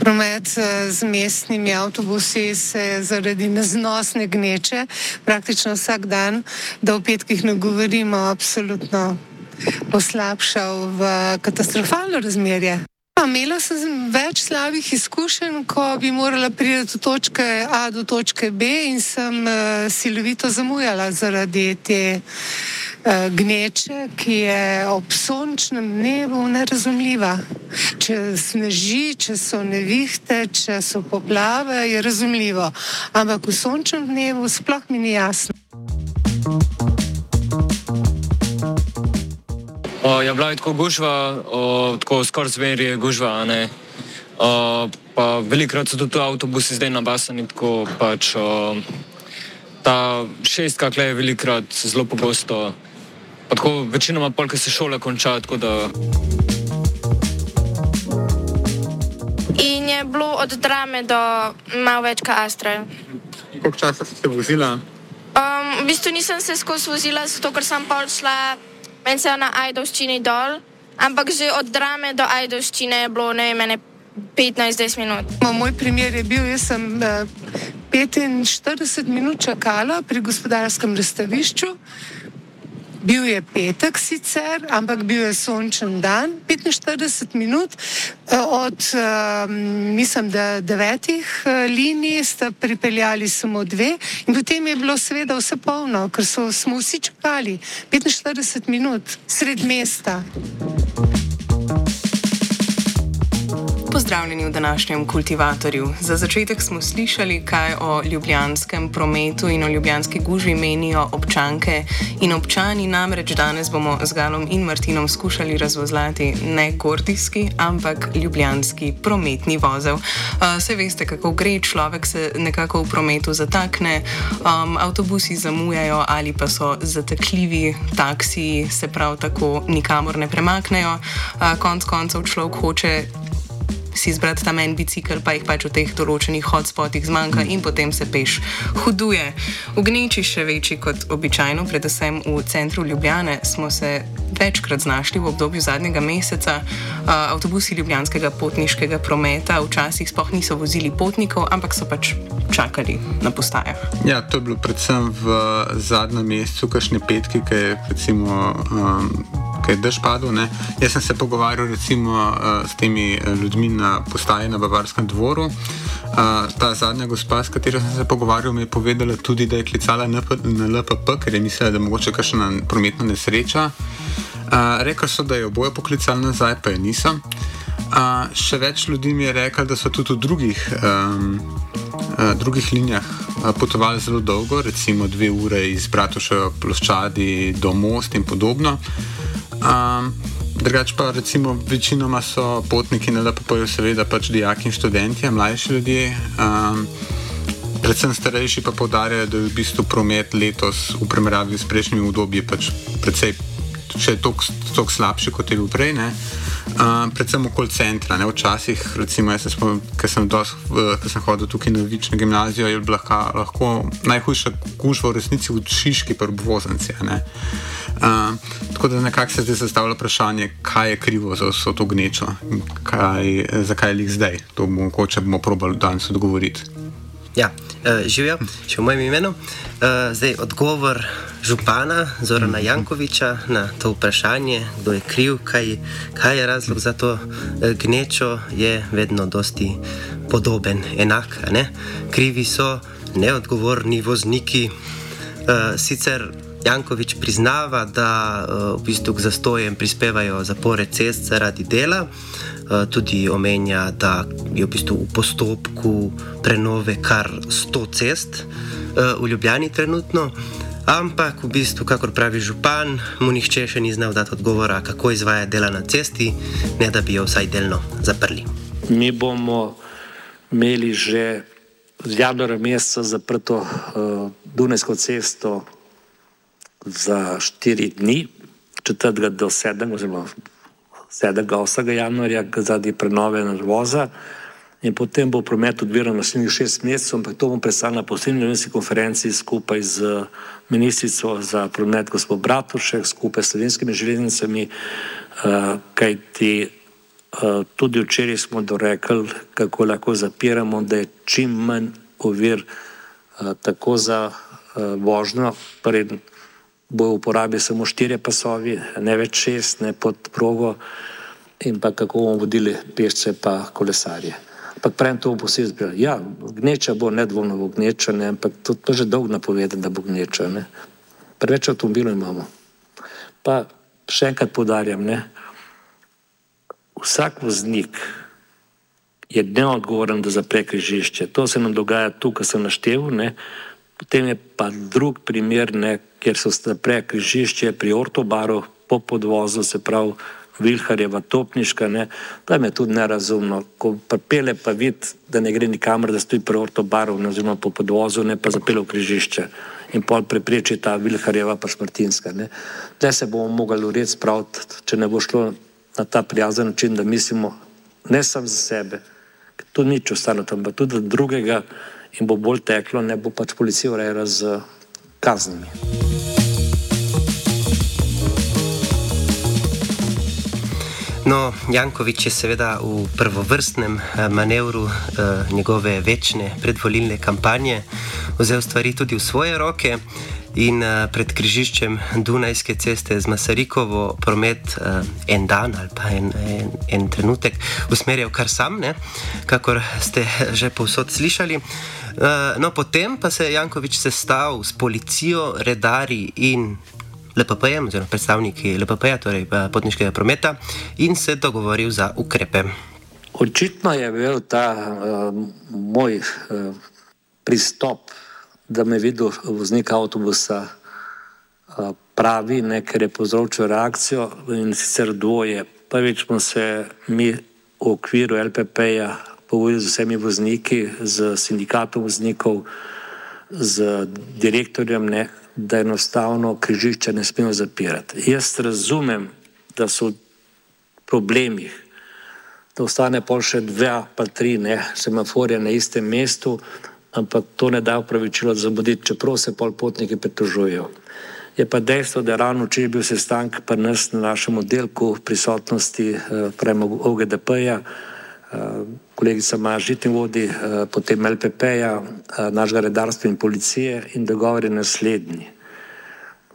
Promet eh, z mestnimi avtobusi se je zaradi neznosne gneče praktično vsak dan, da v petkih ne govorimo, absolutno poslabšal v katastrofalno razmerje. Imela sem več slabih izkušenj, ko bi morala priti od točke A do točke B in sem uh, silovito zamujala zaradi te gneče, ki je ob sončnem dnevu nerazumljiva. Če sneži, če so nevihte, če so poplave, je razumljivo. Ampak v sončnem dnevu sploh mi ni jasno. O, je bila tako gužva, o, tako skoraj zmer je gužva. O, velikrat so tudi avtobusi zdaj nabasani, tako pač o, ta šestka kle je velikrat zelo pogosto. Pa tako večinoma polka se šole konča, tako da In je bilo od drame do malo več kot astre. Koliko časa si se vozila? Um, v bistvu nisem se skozi vozila, zato ker sem pol šla meni se na Ajdovščini dol, ampak že od drame do Ajdovščine je bilo ne vem, ene 15-20 minut. No, moj primer je bil, jaz sem eh, 45 minut čakala pri gospodarskem razstavišču. Bil je petek sicer, ampak bil je sončen dan, 45 minut. Eh, Od, eh, mislim, da devetih eh, linij sta pripeljali samo dve in potem je bilo seveda vse polno, ker so, smo vsi čakali 45 minut sred mesta. Pozdravljeni v današnjem kultivatorju. Za začetek smo slišali, kaj o ljubljanskem prometu in o ljubljanski gužvi menijo občanke in občani. Namreč danes bomo z Galom in Martinom skušali razvozlati ne gordijski, ampak ljubljanski prometni vozel. Uh, Vse veste, kako gre, človek se nekako v prometu zatakne, um, avtobusi zamujajo ali pa so zatekljivi, taksiji se prav tako nikamor ne premaknejo. Uh, konc koncev človek hoče si izbrati tam en bicikl, pa jih pač v teh določenih hotspotih zmanjka in potem se peš huduje. V gneči še večji kot običajno, predvsem v centru Ljubljane, smo se večkrat znašli v obdobju zadnjega meseca. Uh, avtobusi ljubljanskega potniškega prometa včasih sploh niso vozili potnikov, ampak so pač čakali na postajah. Ja, to je bilo predvsem v zadnjem mesecu, kakšne petke, ki je recimo. Um, Kaj dež padel? Ne? Jaz sem se pogovarjal recimo, uh, s temi uh, ljudmi na postaji na Bavarskem dvoru. Uh, ta zadnja gospa, s katero sem se pogovarjal, mi je povedala tudi, da je klicala na, na LPP, ker je mislila, da mogoče kakšna prometna nesreča. Uh, rekli so, da je oboje poklicali nazaj, pa je nisem. Uh, še več ljudi mi je rekel, da so tudi v drugih, um, uh, drugih linijah uh, potovali zelo dolgo, recimo dve ure iz Bratuševa ploščadi do Most in podobno. Um, drugač pa recimo večinoma so potniki na LPP-ju seveda pač dijaki in študenti, mlajši ljudje. Um, predvsem starejši pa povdarjajo, da je v bistvu promet letos v primerjavi s prejšnjimi obdobji pač precej še toliko slabši kot je bil prej. Ne? Uh, predvsem okoli centra, ne včasih, recimo, jaz se spomnim, ker sem, dos, uh, sem hodil tukaj na Vično gimnazijo, je bila lahko, najhujša gužva v resnici v Šiški, pa v Voznici. Uh, tako da nekako se zdaj zastavlja vprašanje, kaj je krivo za vso to gnečo, kaj, zakaj je jih zdaj. To bomo mogoče bomo probali danes odgovoriti. Ja, uh, živijo, še v mojem imenu. Uh, zdaj, odgovor župana Zorana Jankoviča na to vprašanje, kdo je kriv, kaj, kaj je razlog za to gnečo, je vedno dosti podoben, enak. Krivi so neodgovorni vozniki. Uh, sicer Jankovič priznava, da uh, v bistvu k zastojem prispevajo zapore cest zaradi dela. Uh, tudi omenja, da je v bistvu v postopku prenove kar 100 cest uh, v Ljubljani trenutno. Ampak, v bistvu, kakor pravi župan, mu nihče še ni znal dati odgovora, kako izvaja dela na cesti, ne da bi jo vsaj delno zaprli. Mi bomo imeli že z januarja meseca zaprto uh, Dunajsko cesto za štiri dni, 4. do 7. oziroma 7. 8. januarja, zaradi prenove nadvoza. In potem bo promet odviral naslednjih šest mesecev, ampak to bom predstavil na posebni novinski konferenci skupaj z ministrico za promet, gospod Bratušek, skupaj s slovenskimi železnicami, uh, kajti uh, tudi včeraj smo dorekli, kako lahko zapiramo, da je čim manj ovir uh, tako za vožnjo, pred bo v uporabi samo štiri pasovi, ne več šest, ne pod progo, in pa kako bomo vodili pešce pa kolesarje. Ampak prej to bo vse izbral. Ja, gneča bo nedvomno bo gneča, ne, ampak to, to že dolgo napoveda, da bo gneča. Ne. Preveč avtomobilov imamo. Pa še enkrat podarjam, ne, vsak voznik je neodgovoren, da zapre križišče. To se nam dogaja tu, kar sem naštel, ne. Potem je pa drug primer, ne, kjer so zapre križišče pri Ortobaru po podvozu, se pravi Vilharjeva topniška, ne, tam je tudi nerazumno. Ko pripele pa vidi, da ne gre nikamor, da stoji pri Ortobaru, ne, oziroma po podvozu, ne pa zapele v križišče in pol prepreči ta Vilharjeva pa Šmartinska. Da se bomo mogli urediti spraviti, če ne bo šlo na ta prijazen način, da mislimo ne samo za sebe, tu nič ostalo tam, pa tudi drugega in bo bolj teklo, ne bo pač policija urejala z kaznimi. No, Jankovič je seveda v prvovrstnem eh, manevru eh, njegove večne predvolilne kampanje vzel stvari tudi v svoje roke in eh, pred križiščem Dunajske ceste z Masarikovo promet eh, en dan ali pa en, en, en trenutek usmerjal kar sam, ne? kakor ste že povsod slišali. Eh, no, potem pa se je Jankovič sestal s policijo, redari in LPP-jem, oziroma predstavniki LPP-ja, torej eh, potniškega prometa, in se dogovoril za ukrepe. Očitno je bil ta uh, moj uh, pristop, da me videl voznik avtobusa uh, pravi, ne, ker je povzročil reakcijo in sicer dvoje. Prvič smo se mi v okviru LPP-ja pogovorili z vsemi vozniki, z sindikatom voznikov, z direktorjem, ne, da enostavno križišča ne smemo zapirati. Jaz razumem, da so v problemih, da ostane pol še dve, pa tri, ne, semaforje na istem mestu, ampak to ne da upravičilo zabuditi, čeprav se pol potniki pritožujejo. Je pa dejstvo, da je ravno včeraj bil sestank pri nas na našem oddelku prisotnosti eh, OGDP-ja, eh, kolegica Maja Žitin vodi, eh, potem LPP-ja, eh, našega redarstva in policije in dogovor je naslednji.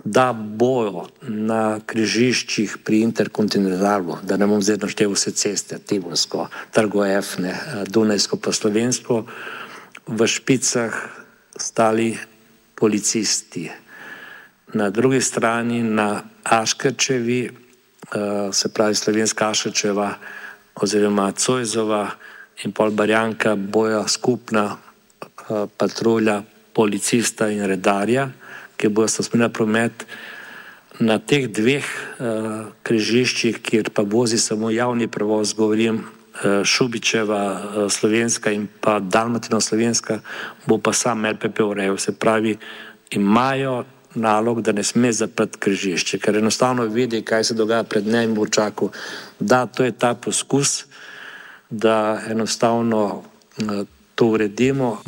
Da bojo na križiščih pri interkontinentalu, da ne bom zdaj naštel vse ceste, Tivolsko, Trgo Efne, eh, Dunajsko pa Slovensko, v špicah stali policisti. Na drugi strani na Aškrčevi, se pravi Slovenska Aškrčeva oziroma Cojzova, in pol Barjanka bojo skupna uh, patrulja policista in redarja, ki bojo spremenili promet na teh dveh uh, križiščih, kjer pa vozi samo javni prevoz, govorim uh, Šubičeva uh, slovenska in pa Dalmatina slovenska, bo pa sam LPP urejal. Se pravi, imajo nalog, da ne sme zapreti križišče, ker enostavno vidi, kaj se dogaja pred njim v očaku. Da, to je ta poskus da enostavno eh, to uredimo.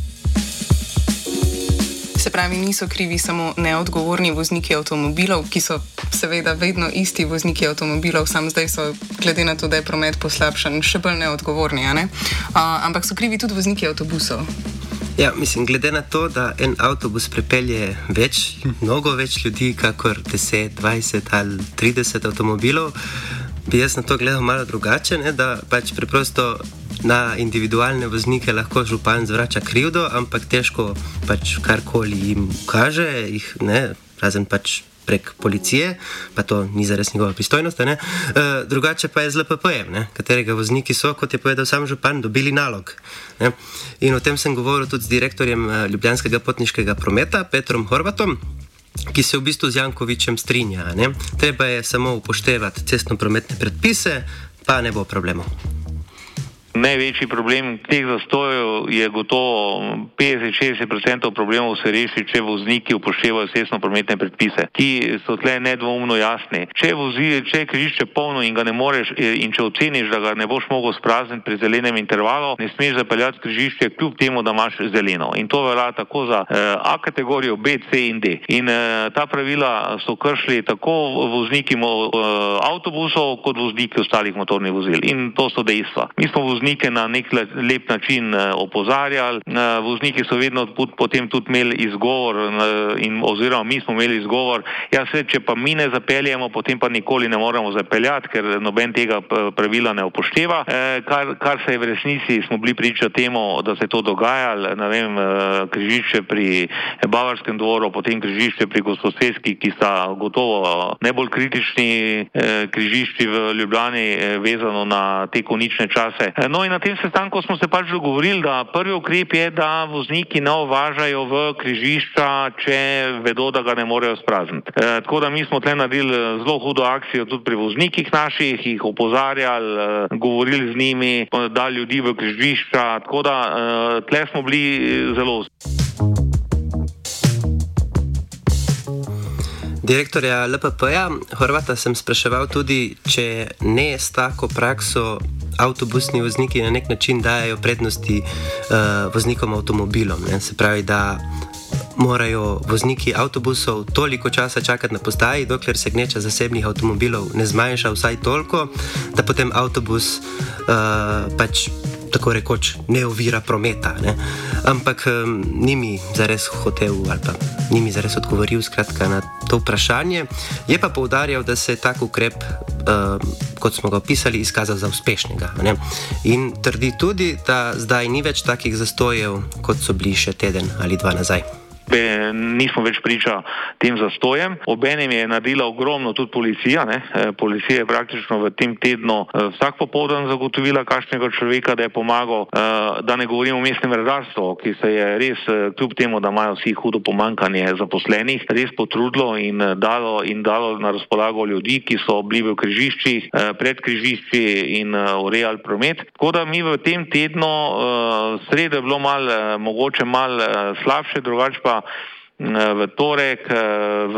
Se pravi, niso krivi samo neodgovorni vozniki avtomobilov, ki so seveda vedno isti vozniki avtomobilov, samo zdaj so, glede na to, da je promet poslabšan, še bolj neodgovorni. Ne? Uh, ampak so krivi tudi vozniki avtobusov. Ja, mislim, glede na to, da en avtobus pripelje več, mnogo več ljudi, kakor 10, 20 ali 30 avtomobilov, bi jaz na to gledal malo drugače, ne? da pač preprosto na individualne voznike lahko župan zvrača krivdo, ampak težko pač karkoli jim kaže, jih, ne, razen pač prek policije, pa to ni zares njegova pristojnost. E, drugače pa je z LPP-jem, katerega vozniki so, kot je povedal sam župan, dobili nalog. Ne? In o tem sem govoril tudi z direktorjem eh, Ljubljanskega potniškega prometa, Petrom Horvatom. Ki se v bistvu z Jankovičem strinja. Ne? Treba je samo upoštevati cestno-prometne predpise, pa ne bo problemov. Največji problem teh zastojev je gotovo 50-60% problemov se reši, če vozniki upoštevajo cestno-prometne predpise, ki so tle nedvoumno jasni. Če, vozi, če je križišče polno in ga ne moreš in če oceniš, da ga ne boš mogel sprazniti pri zelenem intervalu, ne smeš zapeljati križišče kljub temu, da imaš zeleno. In to velja tako za eh, A kategorijo, B, C in D. In eh, ta pravila so kršili tako vozniki eh, avtobusov kot vozniki ostalih motornih vozil. In to so dejstva. Mi smo vozniki voznike na nek lep način eh, opozarjali. Eh, vozniki so vedno potem tudi imeli izgovor, eh, in, oziroma mi smo imeli izgovor, ja, se, če pa mi ne zapeljemo, potem pa nikoli ne moremo zapeljati, ker noben tega pravila ne upošteva. Kar, kar se je v resnici, smo bili priča temu, da se je to dogajalo, ne vem, križišče pri Bavarskem dvoru, potem križišče pri Gosposvetski, ki sta gotovo najbolj kritični križišči v Ljubljani, vezano na te konične čase. No in na tem sestanku smo se pač dogovorili, da prvi ukrep je, da vozniki ne uvažajo v križišča, če vedo, da ga ne morejo sprazniti. E, tako da mi smo tle naredili e, zelo hudo akcijo tudi pri voznikih naših, jih opozarjali, e, govorili z njimi, dali ljudi v križišča, tako da e, tle smo bili zelo uspešni. Direktorja LPP-ja Horvata sem spraševal tudi, če ne s tako prakso avtobusni vozniki na nek način dajo prednosti uh, voznikom avtomobilom. Ne? Se pravi, da morajo vozniki avtobusov toliko časa čakati na postaji, dokler se gneča zasebnih avtomobilov ne zmanjša vsaj toliko, da potem avtobus uh, pač tako rekoč ne ovira prometa. Ne? Ampak um, ni mi zares hotel ali pa ni mi zares odgovoril skratka, na to vprašanje. Je pa poudarjal, da se je tak ukrep, um, kot smo ga opisali, izkazal za uspešnega. Ne? In trdi tudi, da zdaj ni več takih zastojev, kot so bili še teden ali dva nazaj nismo več priča tem zastojem. Obenem je naredila ogromno tudi policija. Ne. E, policija je praktično v tem tednu e, vsak popoldan zagotovila kakšnega človeka, da je pomagal, e, da ne govorimo o mestnem redarstvu, ki se je res, kljub temu, da imajo vsi hudo pomankanje zaposlenih, res potrudilo in dalo, in dalo na razpolago ljudi, ki so bili v križiščih, pred križišči in urejali promet. Tako da mi v tem tednu, sredo je bilo mal, mogoče mal slabše, drugače pa v torek, v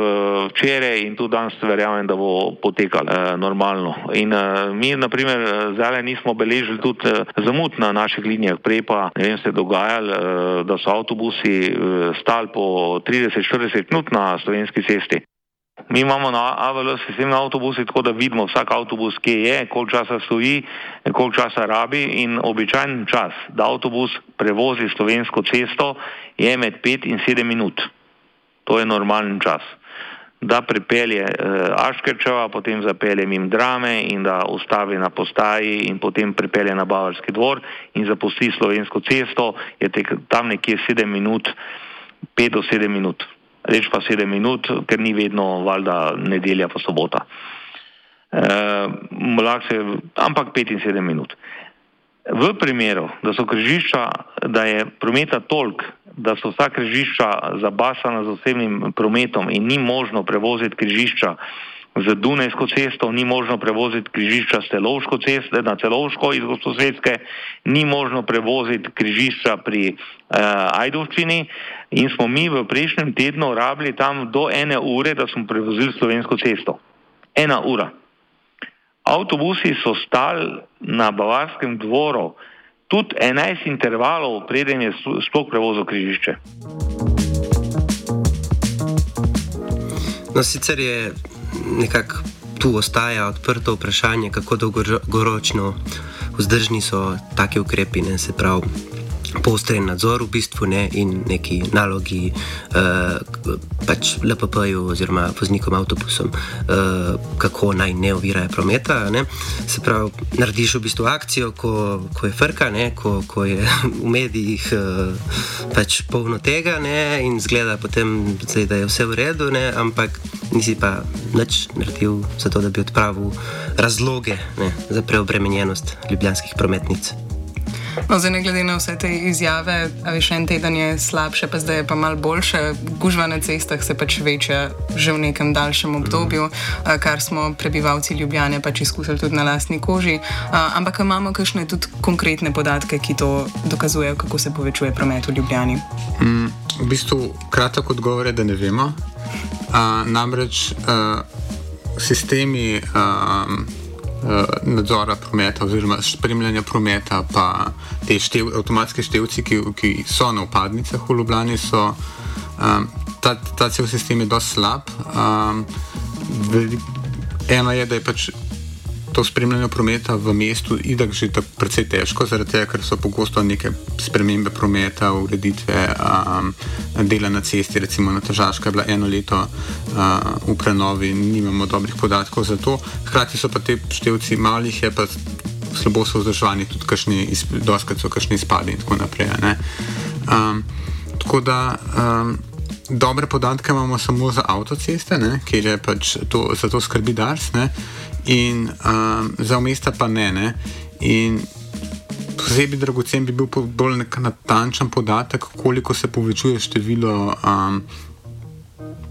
včeraj in tudi danes verjamem, da bo potekalo eh, normalno. In eh, mi, na primer, zdaj nismo beležili tudi eh, zamud na naših linijah, prej pa ne vem, se je dogajalo, da so avtobusi stali po 30-40 minut na slovenski cesti. Mi imamo na AVL sistem na avtobusi, tako da vidimo vsak avtobus, kje je, koliko časa stoji, koliko časa rabi in običajen čas, da avtobus prevozi slovensko cesto, je med 5 in 7 minut. To je normalen čas. Da pripelje eh, Aškerčeva, potem zapelje mim drame in da ustavi na postaji in potem pripelje na Bavarski dvor in zapusti slovensko cesto, je tek, tam nekje 7 minut, 5 do 7 minut. Reč pa 7 minut, ker ni vedno valjda nedelja pa sobota. Eh, se, ampak 5 in 7 minut. V primeru, da so križišča, da je prometa tolk, da so vsa križišča zabasana z osebnim prometom in ni možno prevoziti križišča z Dunajsko cesto, ni možno prevoziti križišča celovško cesto, na celovško iz Gosposvetske, ni možno prevoziti križišča pri uh, Ajdovščini in smo mi v prejšnjem tednu rabili tam do ene ure, da smo prevozili slovensko cesto. Ena ura. Avtobusi so stali na Bavarskem dvoru, tudi 11 intervalov, preden je sploh prevozil križišče. No, sicer je nekako tu ostaja odprto vprašanje, kako dolgoročno vzdržni so taki ukrepi. Ne? Se pravi, poostren nadzor v bistvu ne, in neki nalogi uh, pač LPP-ju oziroma voznikom avtobusom, uh, kako naj ne ovirajo prometa. Ne. Se pravi, narediš v bistvu akcijo, ko, ko je frka, ne, ko, ko je v medijih uh, pač polno tega ne, in zgleda potem, da je vse v redu, ne, ampak nisi pa nič naredil za to, da bi odpravil razloge ne, za preobremenjenost ljubljanskih prometnic. No, zdaj, ne glede na vse te izjave, veš, en teden je slabše, pa zdaj je pa malo boljše. Gužva na cestah se pač večja že v nekem daljšem obdobju, kar smo prebivalci Ljubljane pač izkusili tudi na lastni koži. Ampak imamo kakšne tudi konkretne podatke, ki to dokazujejo, kako se povečuje promet v Ljubljani? Mm, v bistvu kratek odgovor je, da ne vemo. Uh, namreč uh, sistemi. Uh, nadzora prometa oziroma spremljanja prometa, pa te štev, avtomatske števci, ki, ki so na upadnicah v Ljubljani, so um, ta, ta cel sistem je dosti slab. Um, eno je, da je pač to spremljanje prometa v mestu itak že tako precej težko, zaradi tega, ker so pogosto neke spremembe prometa, ureditve um, dela na cesti, recimo na Težaška je bila eno leto uh, v prenovi, nimamo dobrih podatkov za to. Hkrati so pa te števci malih, je pa slabo so vzdrževani, tudi kakšni, doskrat so kakšni izpadi in tako naprej. Um, tako da um, dobre podatke imamo samo za avtoceste, ne, kjer je pač to, za to skrbi DARS. Ne, in um, za umesta pa ne. ne? In posebej dragocen bi bil bolj natančen podatek, koliko se povečuje število um,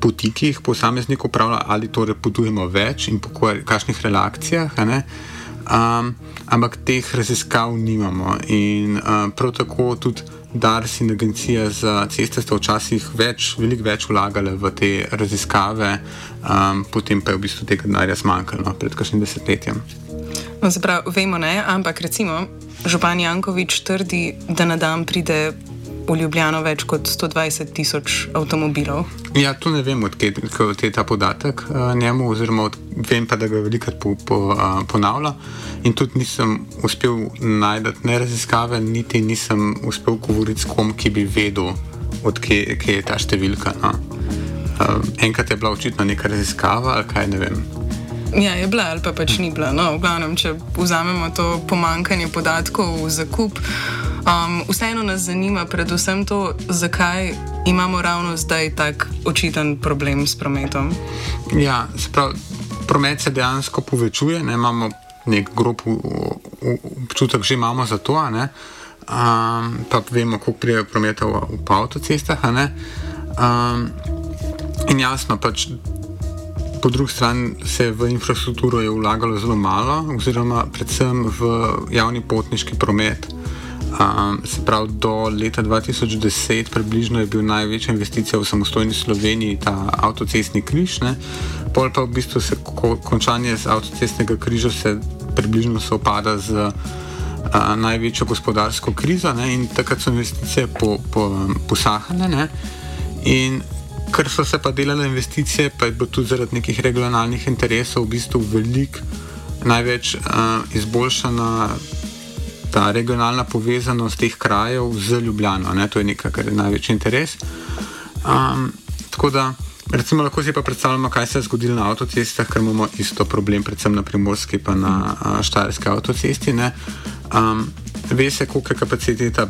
poti, ki jih posameznik upravlja, ali torej potujemo več in po kakšnih relacijah. Um, ampak teh raziskav nimamo. In uh, prav tako tudi. Dars in Agencija za ceste sta včasih več, veliko več vlagali v te raziskave, um, potem pa je v bistvu tega denarja zmanjkalo no, pred kakšnim desetletjem. No, pravi, vemo ne, ampak recimo župan Jankovič trdi, da na dan pride v Ljubljano več kot 120 tisoč avtomobilov. Ja, tu ne vem, odkot je ta podatek uh, njemu, oziroma od, vem pa, da ga velikokrat po, po, uh, ponavlja. In tudi nisem uspel najti ne raziskave, niti nisem uspel govoriti s kom, ki bi vedel, odkje je ta številka. No. Uh, enkrat je bila očitno neka raziskava, ali kaj ne vem. Ja, je bila ali pa pač ni bila. No, v glavnem, če vzamemo to pomankanje podatkov v zakup. Um, vseeno nas zanima predvsem to, zakaj imamo ravno zdaj tak očiten problem s prometom. Ja, prav, promet se dejansko povečuje, ne, imamo nek grob občutek, že imamo za to, um, pa vemo, koliko prije prometa v, v avtocestah. Um, in jasno, pač. Po drugi strani se v infrastrukturo je vlagalo zelo malo, oziroma predvsem v javni potniški promet. Um, se pravi, do leta 2010 približno je bil največja investicija v samostojni Sloveniji ta avtocestni križ. Ne? Pol pa v bistvu se ko, končanje avtocestnega križa se približno sopada z uh, največjo gospodarsko krizo ne? in takrat so investicije po, po, posahane. In ker so se pa delale investicije, pa je bilo tudi zaradi nekih regionalnih interesov v bistvu veliko največ uh, izboljšana ta regionalna povezanost teh krajev z Ljubljano. Ne? To je nekaj, kar je največji interes. Um, tako da, recimo, lahko si pa predstavljamo, kaj se je zgodilo na avtocestah, ker imamo isto problem, predvsem na primorski in na uh, štajerski avtocesti. Um, ve se, koliko je, kapaciteta,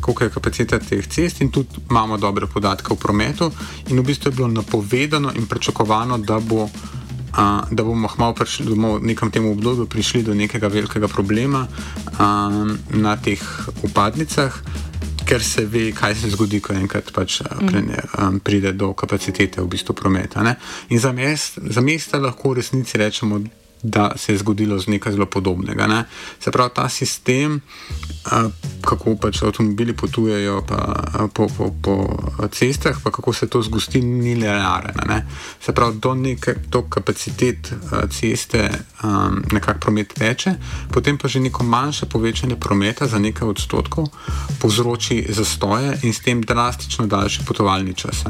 koliko je kapaciteta teh cest, in tudi imamo dobre podatke o prometu. In v bistvu je bilo napovedano in pričakovano, da bo a, da bomo malo prišli, da bomo v nekem tem obdobju prišli do nekega velikega problema a, na teh upadnicah, ker se ve, kaj se zgodi, ko enkrat pač, prene, a, pride do kapacitete v bistvu prometa. Ne? In za, mest, za mesta lahko v resnici rečemo, da se je zgodilo z nekaj zelo podobnega. Ne? Se pravi, ta sistem, kako pač avtomobili potujejo pa, po, po, po cestah, pa kako se to zgosti, ni linearen. Ne? Se pravi, do neke do kapacitet ceste nekako promet teče, potem pa že neko manjše povečanje prometa za nekaj odstotkov povzroči zastoje in s tem drastično daljši potovalni čas.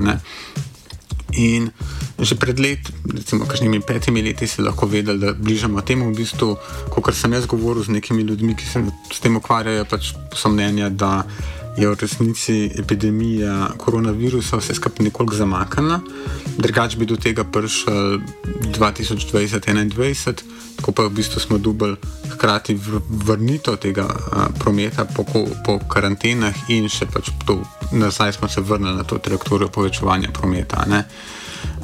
In že pred leti, recimo kakšnimi petimi leti, si lahko vedel, da bližamo temu, v bistvu, kot sem jaz govoril z nekimi ljudmi, ki se s tem ukvarjajo, pač so mnenja, da je v resnici epidemija koronavirusa vse skupaj nekoliko zamaknjena. Drugač bi do tega prišel 2020-2021, ko pa v bistvu smo dubali hkrati vrnitev tega a, prometa po, po karantenah in še pač to, nazaj smo se vrnili na to trajektorijo povečevanja prometa.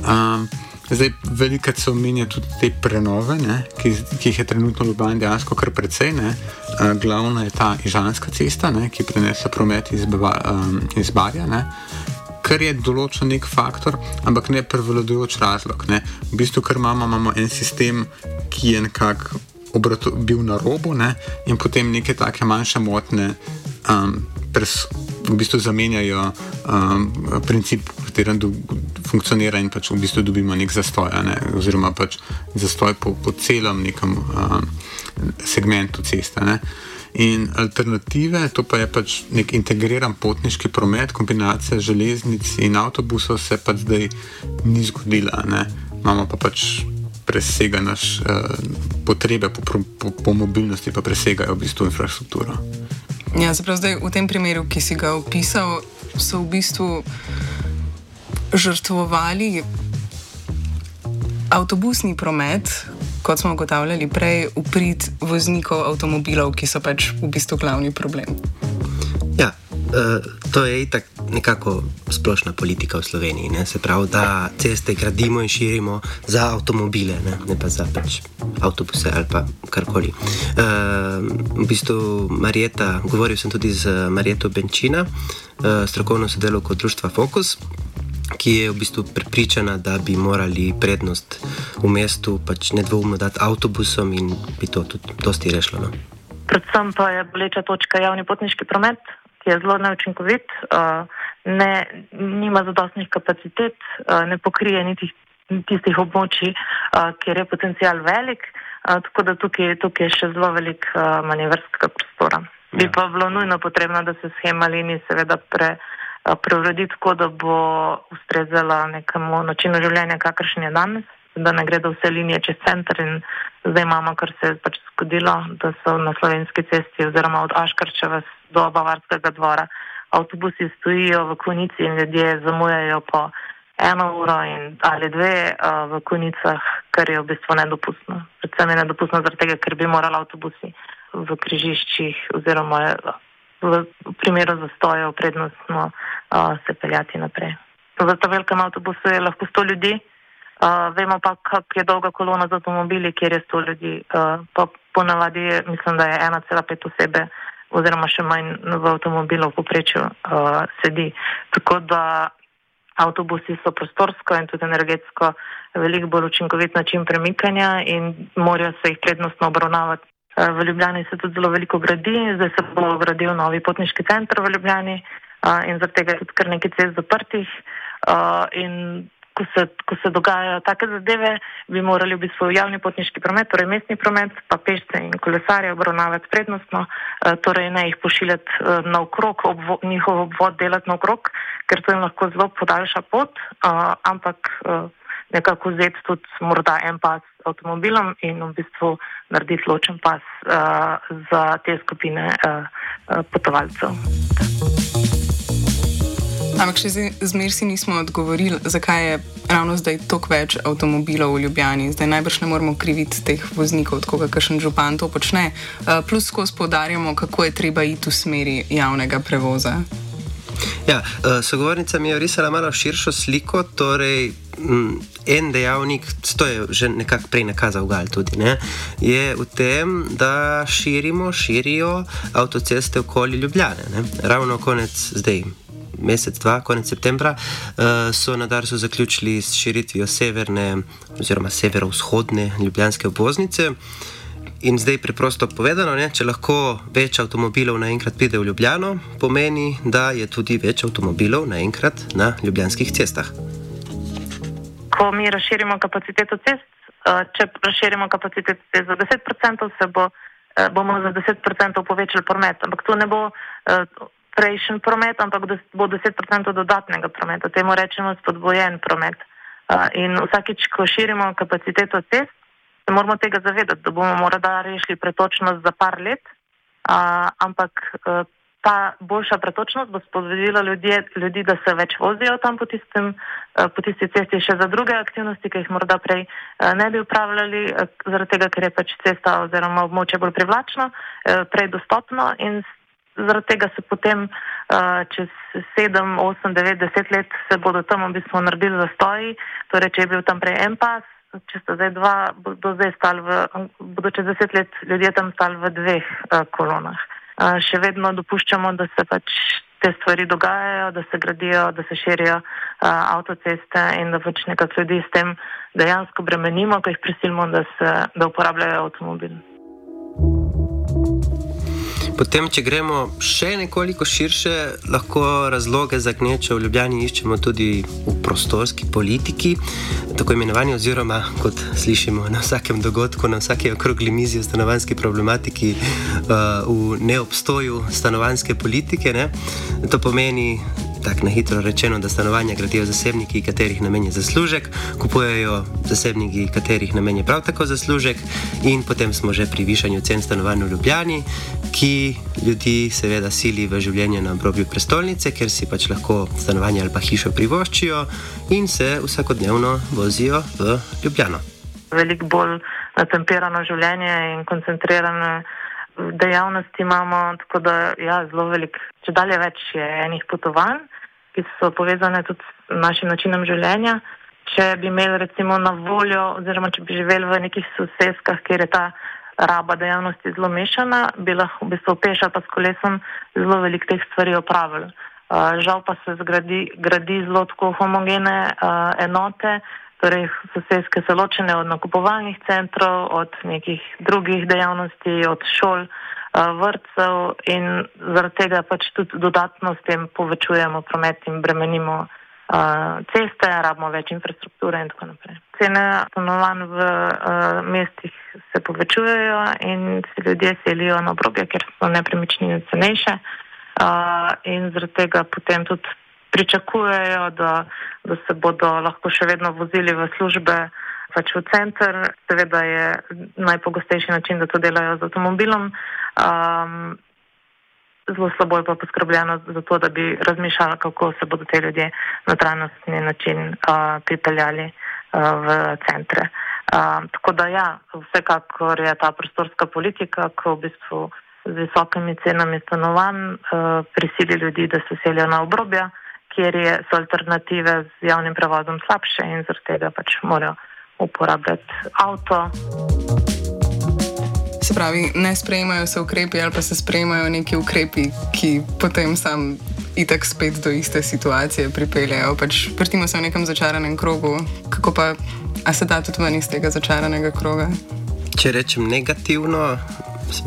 Um, zdaj, veliko se omenja tudi te prenove, ne, ki, ki jih je trenutno v Ljubljani dejansko kar precej. Ne. Glavna je ta Ižanska cesta, ne, ki prenese promet iz, um, iz Barja. Ne. Kar je določen nek faktor, ampak ne prevladujoč razlog. Ne. V bistvu, ker imamo, imamo en sistem, ki je nekako bil na robu, ne, in potem neke take manjše motne um, v bistvu zamenjajo um, princip, v katerem funkcionira in pač v bistvu dobimo nek zastoj, ne? oziroma pač zastoj po, po celem nekem um, segmentu ceste. Ne? In alternative, to pa je pač nek integriran potniški promet, kombinacija železnic in avtobusov, se pa zdaj ni zgodila. Ne? Imamo pa pač presega naš uh, potrebe po, po, po mobilnosti, pa presegajo v bistvu infrastrukturo. Ja, zaprav zdaj v tem primeru, ki si ga opisal, so v bistvu žrtvovali avtobusni promet, kot smo ugotavljali prej, uprit voznikov avtomobilov, ki so pač v bistvu glavni problem. Ja, uh, to je itak nekako splošna politika v Sloveniji. Ne? Se pravi, da ceste gradimo in širimo za avtomobile, ne, ne pa za pač avtobuse ali pa karkoli. Uh, v bistvu Marjeta, govoril sem tudi z Marjeto Benčina, uh, strokovno sodelovko društva Focus. Ki je v bistvu prepričana, da bi morali prednost v mestu pač nedvoumno dati avtobusom, in bi to tudi dosti rešilo. No? Predvsem pa je boleča točka javni potniški promet, ki je zelo neučinkovit. Uh, ne, nima zadostnih kapacitet, ne pokrije niti tistih območij, kjer je potencial velik, tako da tukaj, tukaj je še zelo velik manevrskega prostora. Bi ja. pa bilo nujno potrebno, da se schema linij seveda pre, preuredi tako, da bo ustrezala nekemu načinu življenja, kakršen je danes, da ne gredo vse linije čez center in zdaj imamo, kar se je pač zgodilo, da so na slovenski cesti oziroma od Aškarčeva do Bavarskega dvora avtobusi stojijo v konici in ljudje zamujajo po eno uro in, ali dve uh, v konicah, kar je v bistvu nedopustno. Predvsem je nedopustno zaradi tega, ker bi morali avtobusi v križiščih oziroma v, v primeru zastojev prednostno uh, se peljati naprej. Za ta velikem avtobusu je lahko 100 ljudi, uh, vemo pa, kak je dolga kolona z avtomobili, kjer je 100 ljudi. Uh, pa ponavadi mislim, da je 1,5 osebe oziroma še manj v avtomobilu v poprečju uh, sedi. Tako da avtobusi so prostorsko in tudi energetsko veliko bolj učinkovit način premikanja in morajo se jih prednostno obravnavati. Uh, v Ljubljani se tudi zelo veliko gradi, zdaj se bo gradil novi potniški center v Ljubljani uh, in zaradi tega je tudi kar nekaj cest zaprtih. Uh, ko se, ko se dogajajo take zadeve, bi morali v bistvu javni potniški promet, torej mestni promet, pa pešce in kolesarje obravnavati prednostno, eh, torej ne jih pošiljati eh, na okrog, obvo, njihov obvod delati na okrog, ker to jim lahko zelo podaljša pot, eh, ampak nekako vzeti tudi morda en pas avtomobilom in v bistvu narediti ločen pas za te skupine potovalcev. Ampak še zmeraj si nismo odgovorili, zakaj je ravno zdaj toliko več avtomobilov v Ljubljani. Zdaj najbrž ne moremo kriviti teh voznikov, tako kot kakšen župan to počne. Uh, plus, ko spodarjamo, kako je treba iti v smeri javnega prevoza. Ja, uh, sogovornica mi je risala malo širšo sliko. Torej, m, en dejavnik, to je že nekako prej nakazal Gal tudi, ne, je v tem, da širimo, širijo avtoceste okoli Ljubljane. Ne. Ravno konec zdaj mesec, dva, konec septembra, uh, so na Darsu zaključili s širitvijo severne oziroma severovzhodne ljubljanske obvoznice. In zdaj preprosto povedano, ne, če lahko več avtomobilov naenkrat pride v Ljubljano, pomeni, da je tudi več avtomobilov naenkrat na ljubljanskih cestah. Ko mi razširimo kapaciteto cest, eh, če razširimo kapaciteto cest za 10%, se bo, eh, bomo za 10% povečali promet. Ampak to ne bo prejšnji promet, ampak bo 10% dodatnega prometa. Temu rečemo spodbojen promet. In vsakič, ko širimo kapaciteto cest, se moramo tega zavedati, da bomo morda rešili pretočnost za par let, ampak ta boljša pretočnost bo spodbudila ljudje, ljudi, da se več vozijo tam po, tistem, uh, po tisti cesti še za druge aktivnosti, ki jih morda prej uh, ne bi upravljali, zaradi tega, ker je pač cesta oziroma območje bolj privlačno, prej dostopno in zaradi tega se potem uh, čez 7, 8, 9, 10 let se bodo tam v bistvu naredili zastoji, torej če je bil tam prej en pas, če sta zdaj dva, bodo zdaj stali v, bodo čez 10 let ljudje tam stali v dveh uh, kolonah. Uh, še vedno dopuščamo, da se pač te stvari dogajajo, da se gradijo, da se širijo uh, avtoceste in da pač nekako ljudi s tem dejansko bremenimo, ko jih prisilimo, da, se, da uporabljajo avtomobil. Potem, če gremo še nekoliko širše, lahko razloge za gnečo v Ljubljani iščemo tudi v prostorski politiki, tako imenovani, oziroma kot slišimo na vsakem dogodku, na vsaki okrogli mizi o stanovanski problematiki, uh, v neobstoju stanovanske politike. Ne? To pomeni tako na hitro rečeno, da stanovanja gradijo zasebniki, katerih namen je zaslužek, kupujejo zasebniki, katerih namen je prav tako zaslužek, in potem smo že pri višanju cen stanovanj v Ljubljani, ki ljudi seveda sili v življenje na obrobju prestolnice, ker si pač lahko stanovanje ali pa hišo privoščijo in se vsakodnevno vozijo v Ljubljano. Veliko bolj natemperano življenje in koncentrirane dejavnosti imamo, tako da ja, zelo veliko, če dalje več je enih potovanj, ki so povezane tudi s našim načinom življenja. Če bi imeli recimo na voljo, oziroma če bi živeli v nekih sosedskah, kjer je ta raba dejavnosti zelo mešana, bi lahko v bistvu peš ali pa s kolesom zelo velik teh stvari opravili. Uh, žal pa se zgradi, gradi zelo tako homogene uh, enote, torej sosedske so ločene od nakupovalnih centrov, od nekih drugih dejavnosti, od šol, uh, vrtcev in zaradi tega pač tudi dodatno s tem povečujemo promet in bremenimo uh, ceste, rabimo več infrastrukture in tako naprej. Cene stanovanj v uh, mestih se povečujejo in se ljudje selijo na obrobje, ker so nepremičnine cenejše in zaradi tega potem tudi pričakujejo, da, da se bodo lahko še vedno vozili v službe pač v center. Seveda je najpogostejši način, da to delajo z avtomobilom. Um, zelo slabo je pa poskrbljeno za to, da bi razmišljali, kako se bodo te ljudje na trajnostni način uh, pripeljali uh, v centre. Uh, tako da ja, vsekakor je ta prostorska politika, ko v bistvu z visokimi cenami stanovanj uh, prisili ljudi, da se selijo na obrobja, kjer je, so alternative z javnim prevozom slabše in zaradi tega pač morajo uporabljati avto. Se pravi, ne sprejemajo se ukrepi ali pa se sprejemajo neki ukrepi, ki potem sam itak spet do iste situacije pripeljejo. Pač vrtimo se v nekem začaranem krogu. Kako pa, a se da tudi ven iz tega začaranega kroga? Če rečem negativno,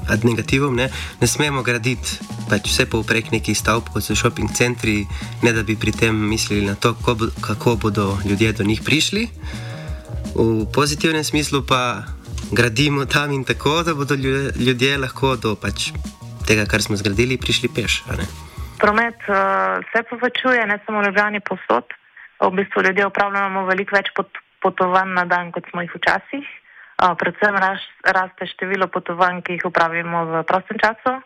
ad negativom, ne, ne smemo graditi pač vse povprek nekih stavb, kot so shopping centri, ne da bi pri tem mislili na to, kako, kako bodo ljudje do njih prišli. V pozitivnem smislu pa gradimo tam in tako, da bodo ljudje lahko do pač tega, kar smo zgradili, prišli peš. Promet uh, se povečuje, ne samo v Ljubljani, posod. V bistvu ljudje upravljamo veliko več pot, potovanj na dan, kot smo jih včasih. Uh, predvsem ras, raste število potovanj, ki jih upravimo v prostem času.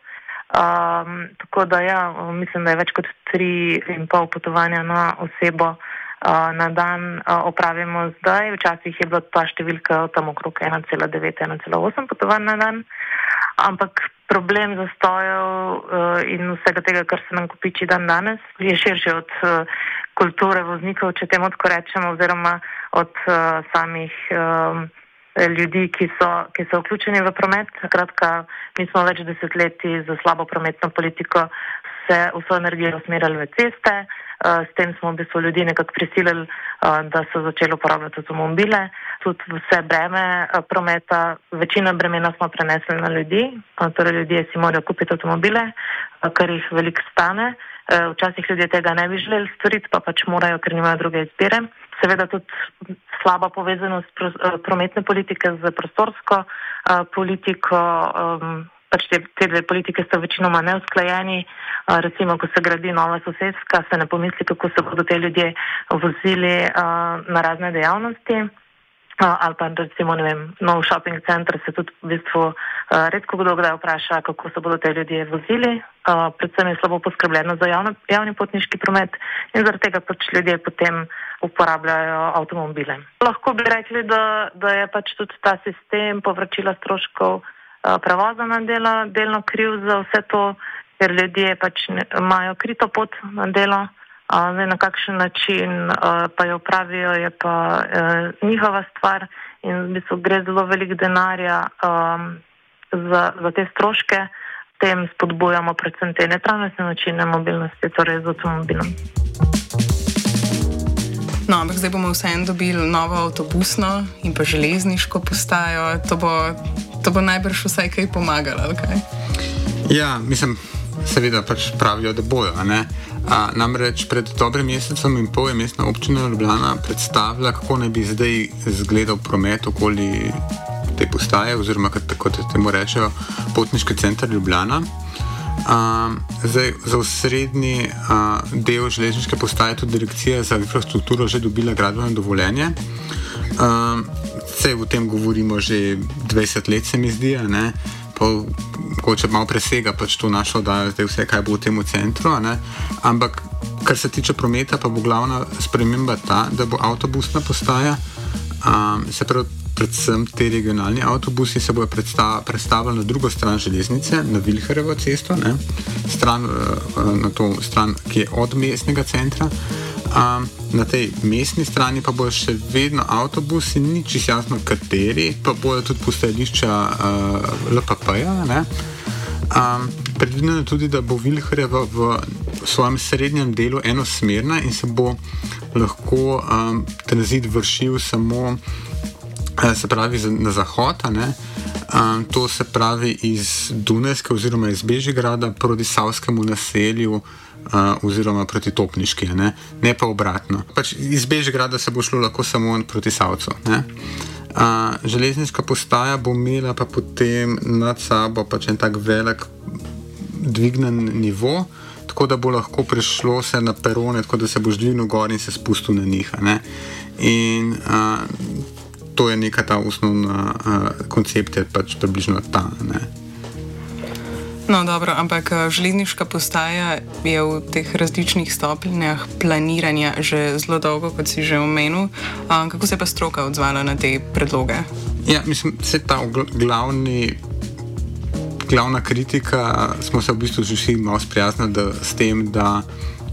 Um, tako da ja, mislim, da je več kot tri in pol potovanja na osebo na dan opravimo zdaj. Včasih je bila ta številka tam okrog 1,9-1,8 potovanj na dan. Ampak problem zastojev in vsega tega, kar se nam kopiči dan danes, je širši od kulture voznikov, če temu tako rečemo, oziroma od samih ljudi, ki so, ki so vključeni v promet. Kratka, mi smo več desetletij za slabo prometno politiko vso energijo usmerjali v ceste. S tem smo v bistvu ljudi nekako prisilili, da so začeli uporabljati avtomobile. Tudi vse breme prometa, večino bremena smo prenesli na ljudi, torej ljudje si morajo kupiti avtomobile, kar jih veliko stane. Včasih ljudje tega ne bi želeli storiti, pa pač morajo, ker nimajo druge izbire. Seveda tudi slaba povezanost prometne politike z prostorsko politiko pač te, te dve politike so večinoma neusklajeni. Recimo, ko se gradi nova sosedska, se ne pomisli, kako se bodo te ljudje vozili na razne dejavnosti. ali pa recimo, ne vem, nov shopping center se tudi v bistvu uh, redko kdo kdaj vpraša, kako se bodo te ljudje vozili. Uh, predvsem je slabo poskrbljeno za javno, javni potniški promet in zaradi tega pač ljudje potem uporabljajo avtomobile. Lahko bi rekli, da, da je pač tudi ta sistem povračila stroškov uh, prevoza na delo delno kriv za vse to, ker ljudje pač ne, imajo krito pot na delo. Zdaj, na kakšen način uh, pa jo upravijo, je pa uh, njihova stvar in v bistvu gre zelo velik denarja um, za, za te stroške, tem spodbujamo predvsem te netrajnostne načine mobilnosti, torej z avtomobilom. No, ampak zdaj bomo vseeno dobili novo avtobusno in pa železniško postajo. To bo, to bo najbrž vsaj kaj pomagalo, kaj? Ja, mislim, seveda pač pravijo, da bojo. A, namreč pred dobrim mesecem in pol je mestna občina Ljubljana predstavila, kako naj bi zdaj izgledal promet okoli te postaje, oziroma kot temu rečejo, potniški center Ljubljana. Uh, zdaj, za osrednji uh, del železniške postaje je tudi direkcija za infrastrukturo že dobila gradbeno dovoljenje. Uh, vse o tem govorimo že 20 let, se mi zdi, mogoče malo presega pač to našo, da je zdaj vse, kaj bo v tem centru. Ampak, kar se tiče prometa, pa bo glavna sprememba ta, da bo avtobusna postaja. Um, se pravi, predvsem te regionalni avtobusi se bodo predstavili na drugo stran železnice, na Vilharevo cesto, stran, uh, na to stran, ki je od mestnega centra. Um, na tej mestni strani pa bodo še vedno avtobusi, ni čisto jasno, kateri, pa bodo tudi postajališča uh, LPP-ja. Um, predvideno je tudi, da bo Vilharjeva v svojem srednjem delu enosmerna in se bo lahko um, tranzit vršil samo se pravi, na zahod. Um, to se pravi iz Dunajske oziroma iz Bežigrada proti Savskemu naselju. Uh, oziroma proti Topniški, ne, ne pa obratno. Pač iz Bežigrada se bo šlo lahko samo proti Savcu. Uh, železniška postaja bo imela pa potem nad sabo pač en tak velik dvignen nivo, tako da bo lahko prišlo se na perone, tako da se bo ždvignil gor in se spustil na njih. In uh, to je neka ta osnovna uh, koncept, je pač približno ta. Ne. No, dobro, ampak železniška postaja je v teh različnih stopnjah planiranja že zelo dolgo, kot si že omenil. Um, kako se je pa stroka odzvala na te predloge? Ja, mislim, da je ta glavni. Glavna kritika, smo se v bistvu vsi malo sprijaznili s tem, da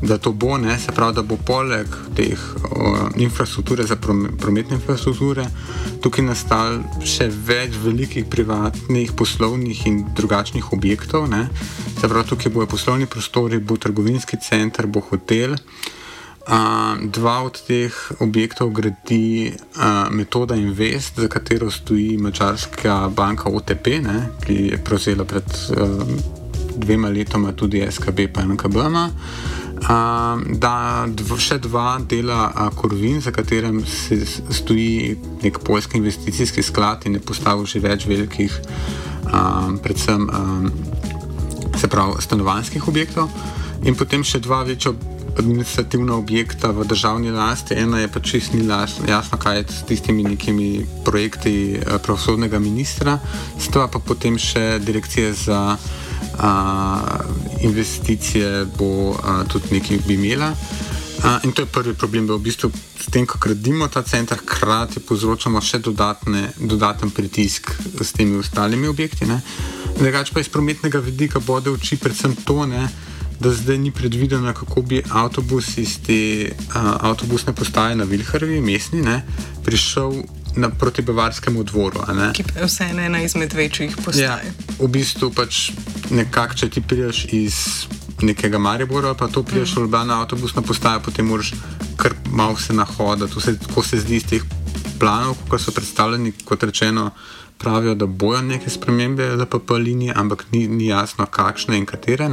da to bo, ne, se pravi, da bo poleg teh o, infrastrukture za prometne infrastrukture tukaj nastal še več velikih privatnih, poslovnih in drugačnih objektov. Ne. Se pravi, tukaj bojo poslovni prostori, bo trgovinski center, bo hotel. Uh, dva od teh objektov gradi uh, Metoda Invest, za katero stoji mačarska banka OTP, ne, ki je prevzela pred uh, dvema letoma tudi SKB in NKB. -ma da dv, še dva dela Korvin, za katerim se stoji nek poljski investicijski sklad in je postavil že več velikih, a, predvsem a, se pravi, stanovanjskih objektov, in potem še dva večja. Administrativna objekta v državni lasti, ena je pač čist ni jasno, kaj je s tistimi nekimi projekti pravosodnega ministra, stva pa potem še direkcije za investicije bo a, tudi nekaj bi imela. A, in to je prvi problem, da v bistvu s tem, ko gradimo ta center, hkrati povzročamo še dodatne, dodaten pritisk s temi ostalimi objekti. Drugač pa iz prometnega vidika bode oči predvsem to, ne, da zdaj ni predvideno, kako bi avtobus iz te a, avtobusne postaje na Vilharvi, mestni, ne, prišel na proti Bavarskemu dvoru. Ki je vseeno ena izmed večjih postaj. Ja, v bistvu pač nekako, če ti priješ iz nekega Maribora, pa to priješ mm. v avtobusno postajo, potem moraš kar malo se nahoditi. Tako se zdi iz teh planov, kot so predstavljeni, kot rečeno. Pravijo, da bojo neke spremembe za PP linije, ampak ni, ni jasno, kakšne in katere.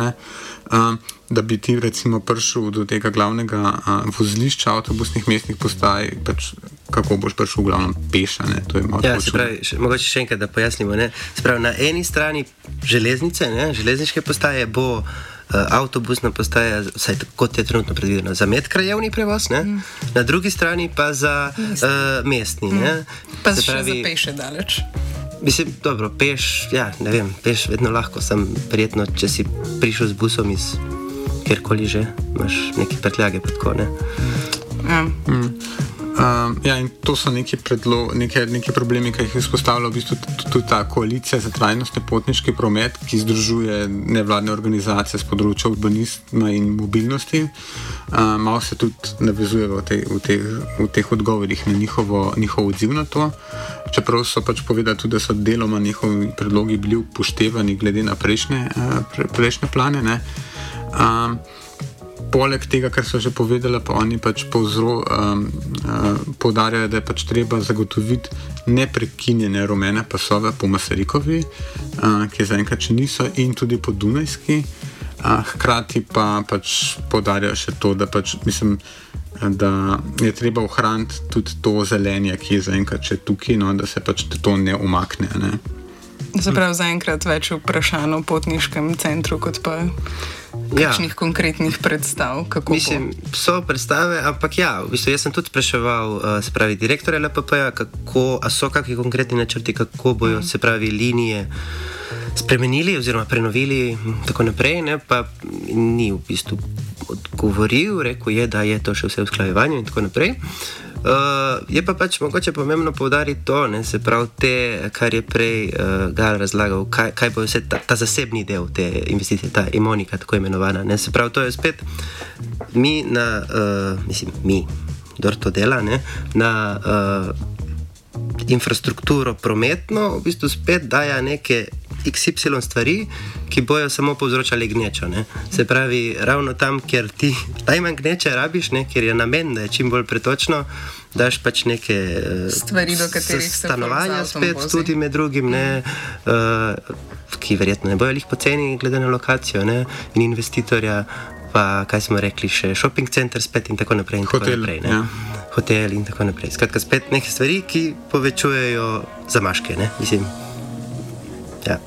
Um, da bi ti, recimo, prišel do tega glavnega uh, vozlišča avtobusnih mestnih postaj, pač kako boš prišel, glavno, peša. Ja, pravi, še, mogoče še enkrat, da pojasnimo. Spravi, na eni strani železnice, ne, železniške postaje bo. Avtobusna postaja, vsaj tako kot je trenutno predvideno, za medkrajevni prevoz, ne? Mm. na drugi strani pa za uh, mestni. Mm. Ne? Pa Se še pravi- za peše daleč. Mislim, dobro, peš, ja, ne vem, peš vedno lahko, sem prijetno, če si prišel z busom iz kjerkoli že, imaš neke prtljage pod kone. Ja. Mm. Um, ja, in to so neki, predlo, neke, neke problemi, ki jih izpostavlja v bistvu tudi, ta koalicija za trajnostni potniški promet, ki združuje nevladne organizacije z področja urbanizma in mobilnosti. Um, malo se tudi navezuje v, tej, v, teh, v teh odgovorih na njihovo, njihov odziv na to. Čeprav so pač povedali tudi, da so deloma njihovi predlogi bili upoštevani glede na prejšnje, uh, pre, prejšnje plane. ne. Um, Poleg tega, kar so že povedali, pa oni pač povzro, um, uh, poudarjajo, da je pač treba zagotoviti neprekinjene rumene pasove po Masarikovi, uh, ki zaenkrat še niso, in tudi po Dunajski. Uh, hkrati pa pač poudarjajo še to, da, pač, mislim, da je treba ohraniti tudi to zelenje, ki je zaenkrat še tukaj, no, da se pač to ne umakne. Ne. Se pravi, zaenkrat več vprašanj o potniškem centru, kot pa Ja. kakšnih konkretnih predstav. Kako Mislim, so predstave, ampak ja, v bistvu jaz sem tudi spraševal, uh, se pravi, direktorja LPP-ja, kako, a so kakšni konkretni načrti, kako bojo, se pravi, linije spremenili oziroma prenovili in tako naprej, ne, pa ni v bistvu odgovoril, rekel je, da je to še vse v sklajevanju in tako naprej. Uh, je pa pač mogoče pomembno povdariti to, ne, se pravi, te, kar je prej uh, Gal razlagal, kaj, kaj bo vse ta, ta zasebni del te investicije, ta imonika, tako imenovana. Ne, se pravi, to je spet mi, na, uh, mislim, mi, kdo to dela, ne, na uh, infrastrukturo prometno, v bistvu spet daja neke XY stvari, ki bojo samo povzročali gnečo. Ne? Se pravi, ravno tam, kjer ti najmanj gneče rabiš, ne? kjer je namen, da je čim bolj pretočno, daš pač neke eh, Stvari, do katerih se stanovanja, spet vozi. tudi med drugim, ne, uh, ki verjetno ne bojo lih poceni, glede na lokacijo ne? in investitorja. Pa kaj smo rekli, še shopping center, spet in tako naprej. In Hotel, tako naprej ne? ja. Hotel in tako naprej. Skratka, spet neke stvari, ki povečujejo zamaške. Ne? Mislim, ja.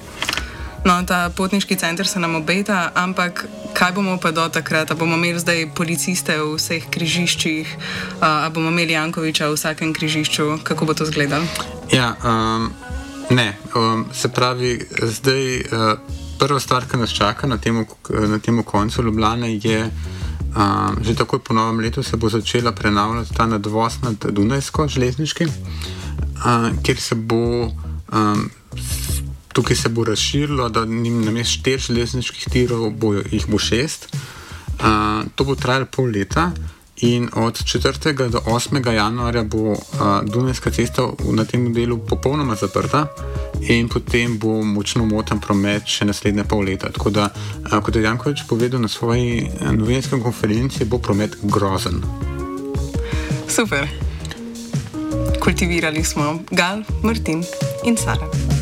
No, ta potniški center se nam obeta, ampak kaj bomo pa do takrat? A bomo imeli zdaj policiste v vseh križiščih, a bomo imeli Jankoviča v vsakem križišču, kako bo to izgledalo? Ja, um, ne. Um, se pravi, zdaj uh, prva stvar, ki nas čaka na tem, na tem koncu Ljubljana, je um, že takoj po novem letu se bo začela prenavljati ta nadvoz nad Dunajsko železniški, uh, kjer se bo. Um, Tukaj se bo razširilo, da njim namesto štirih železniških tirov bo, jih bo šest. Uh, to bo trajalo pol leta in od 4. do 8. januarja bo uh, Dunajska cesta na tem delu popolnoma zaprta in potem bo močno moten promet še naslednje pol leta. Tako da, uh, kot je Jankovič povedal na svoji novinarski konferenci, bo promet grozen. Super. Kultivirali smo Gal, Martin in Sara.